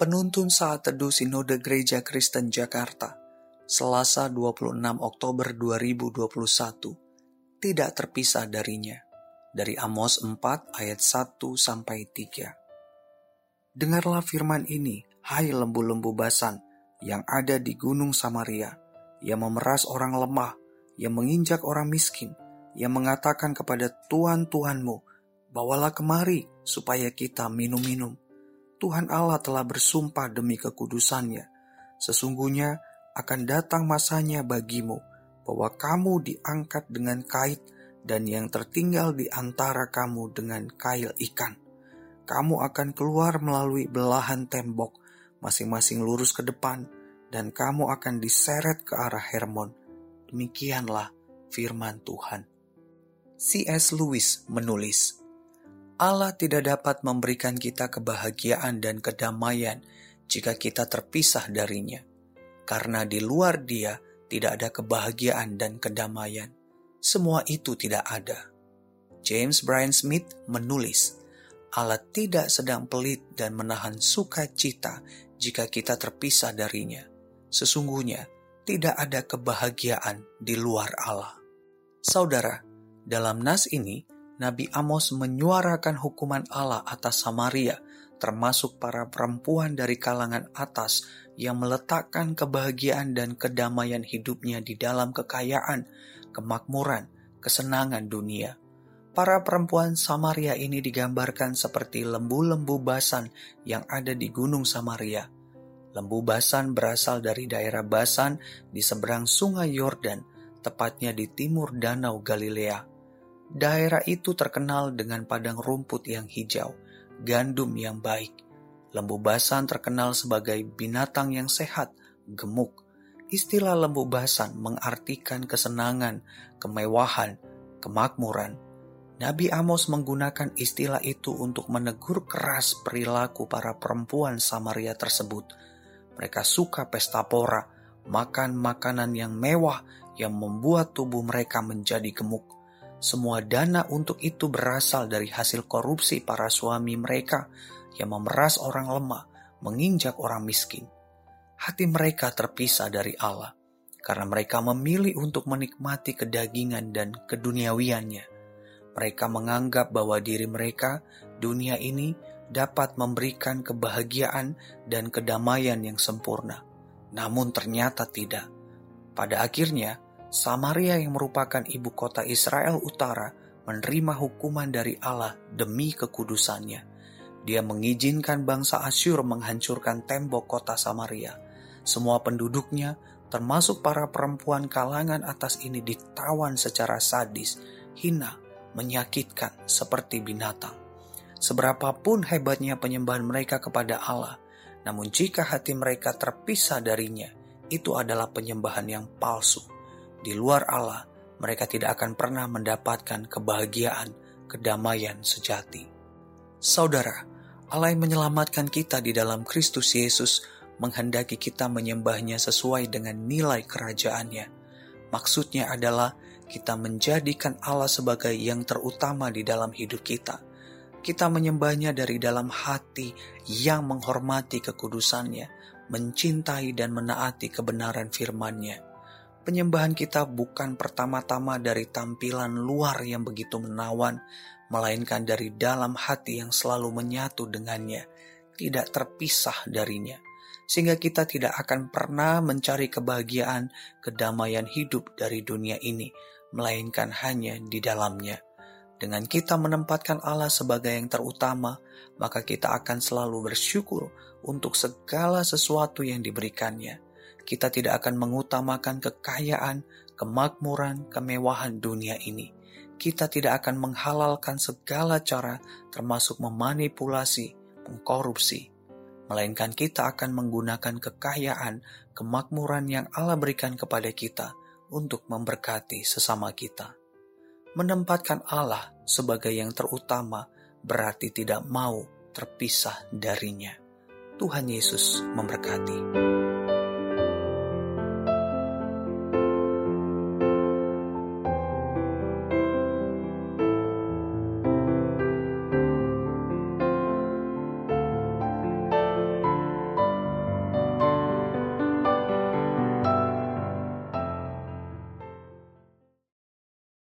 Penuntun Saat Teduh Sinode Gereja Kristen Jakarta, Selasa 26 Oktober 2021, tidak terpisah darinya. Dari Amos 4 ayat 1 sampai 3. Dengarlah firman ini, hai lembu-lembu basan yang ada di gunung Samaria, yang memeras orang lemah, yang menginjak orang miskin, yang mengatakan kepada Tuhan-Tuhanmu, bawalah kemari supaya kita minum-minum Tuhan Allah telah bersumpah demi kekudusannya. Sesungguhnya akan datang masanya bagimu bahwa kamu diangkat dengan kait dan yang tertinggal di antara kamu dengan kail ikan. Kamu akan keluar melalui belahan tembok, masing-masing lurus ke depan, dan kamu akan diseret ke arah Hermon. Demikianlah firman Tuhan. C.S. Lewis menulis, Allah tidak dapat memberikan kita kebahagiaan dan kedamaian jika kita terpisah darinya, karena di luar Dia tidak ada kebahagiaan dan kedamaian. Semua itu tidak ada. James Bryan Smith menulis, Allah tidak sedang pelit dan menahan sukacita jika kita terpisah darinya. Sesungguhnya, tidak ada kebahagiaan di luar Allah. Saudara, dalam nas ini, Nabi Amos menyuarakan hukuman Allah atas Samaria, termasuk para perempuan dari kalangan atas yang meletakkan kebahagiaan dan kedamaian hidupnya di dalam kekayaan, kemakmuran, kesenangan dunia. Para perempuan Samaria ini digambarkan seperti lembu-lembu basan yang ada di Gunung Samaria. Lembu basan berasal dari daerah Basan di seberang Sungai Yordan, tepatnya di timur Danau Galilea. Daerah itu terkenal dengan padang rumput yang hijau, gandum yang baik. Lembu basan terkenal sebagai binatang yang sehat, gemuk. Istilah lembu basan mengartikan kesenangan, kemewahan, kemakmuran. Nabi Amos menggunakan istilah itu untuk menegur keras perilaku para perempuan Samaria tersebut. Mereka suka pesta pora, makan makanan yang mewah yang membuat tubuh mereka menjadi gemuk semua dana untuk itu berasal dari hasil korupsi para suami mereka yang memeras orang lemah, menginjak orang miskin. Hati mereka terpisah dari Allah karena mereka memilih untuk menikmati kedagingan dan keduniawiannya. Mereka menganggap bahwa diri mereka, dunia ini, dapat memberikan kebahagiaan dan kedamaian yang sempurna. Namun ternyata tidak. Pada akhirnya, Samaria yang merupakan ibu kota Israel Utara menerima hukuman dari Allah demi kekudusannya. Dia mengizinkan bangsa Asyur menghancurkan tembok kota Samaria. Semua penduduknya, termasuk para perempuan kalangan atas ini ditawan secara sadis, hina, menyakitkan seperti binatang. Seberapapun hebatnya penyembahan mereka kepada Allah, namun jika hati mereka terpisah darinya, itu adalah penyembahan yang palsu di luar Allah, mereka tidak akan pernah mendapatkan kebahagiaan, kedamaian sejati. Saudara, Allah yang menyelamatkan kita di dalam Kristus Yesus menghendaki kita menyembahnya sesuai dengan nilai kerajaannya. Maksudnya adalah kita menjadikan Allah sebagai yang terutama di dalam hidup kita. Kita menyembahnya dari dalam hati yang menghormati kekudusannya, mencintai dan menaati kebenaran firman-Nya Penyembahan kita bukan pertama-tama dari tampilan luar yang begitu menawan, melainkan dari dalam hati yang selalu menyatu dengannya, tidak terpisah darinya, sehingga kita tidak akan pernah mencari kebahagiaan, kedamaian hidup dari dunia ini, melainkan hanya di dalamnya. Dengan kita menempatkan Allah sebagai yang terutama, maka kita akan selalu bersyukur untuk segala sesuatu yang diberikannya kita tidak akan mengutamakan kekayaan, kemakmuran, kemewahan dunia ini. Kita tidak akan menghalalkan segala cara, termasuk memanipulasi, mengkorupsi, melainkan kita akan menggunakan kekayaan, kemakmuran yang Allah berikan kepada kita untuk memberkati sesama kita. Menempatkan Allah sebagai yang terutama berarti tidak mau terpisah darinya. Tuhan Yesus memberkati.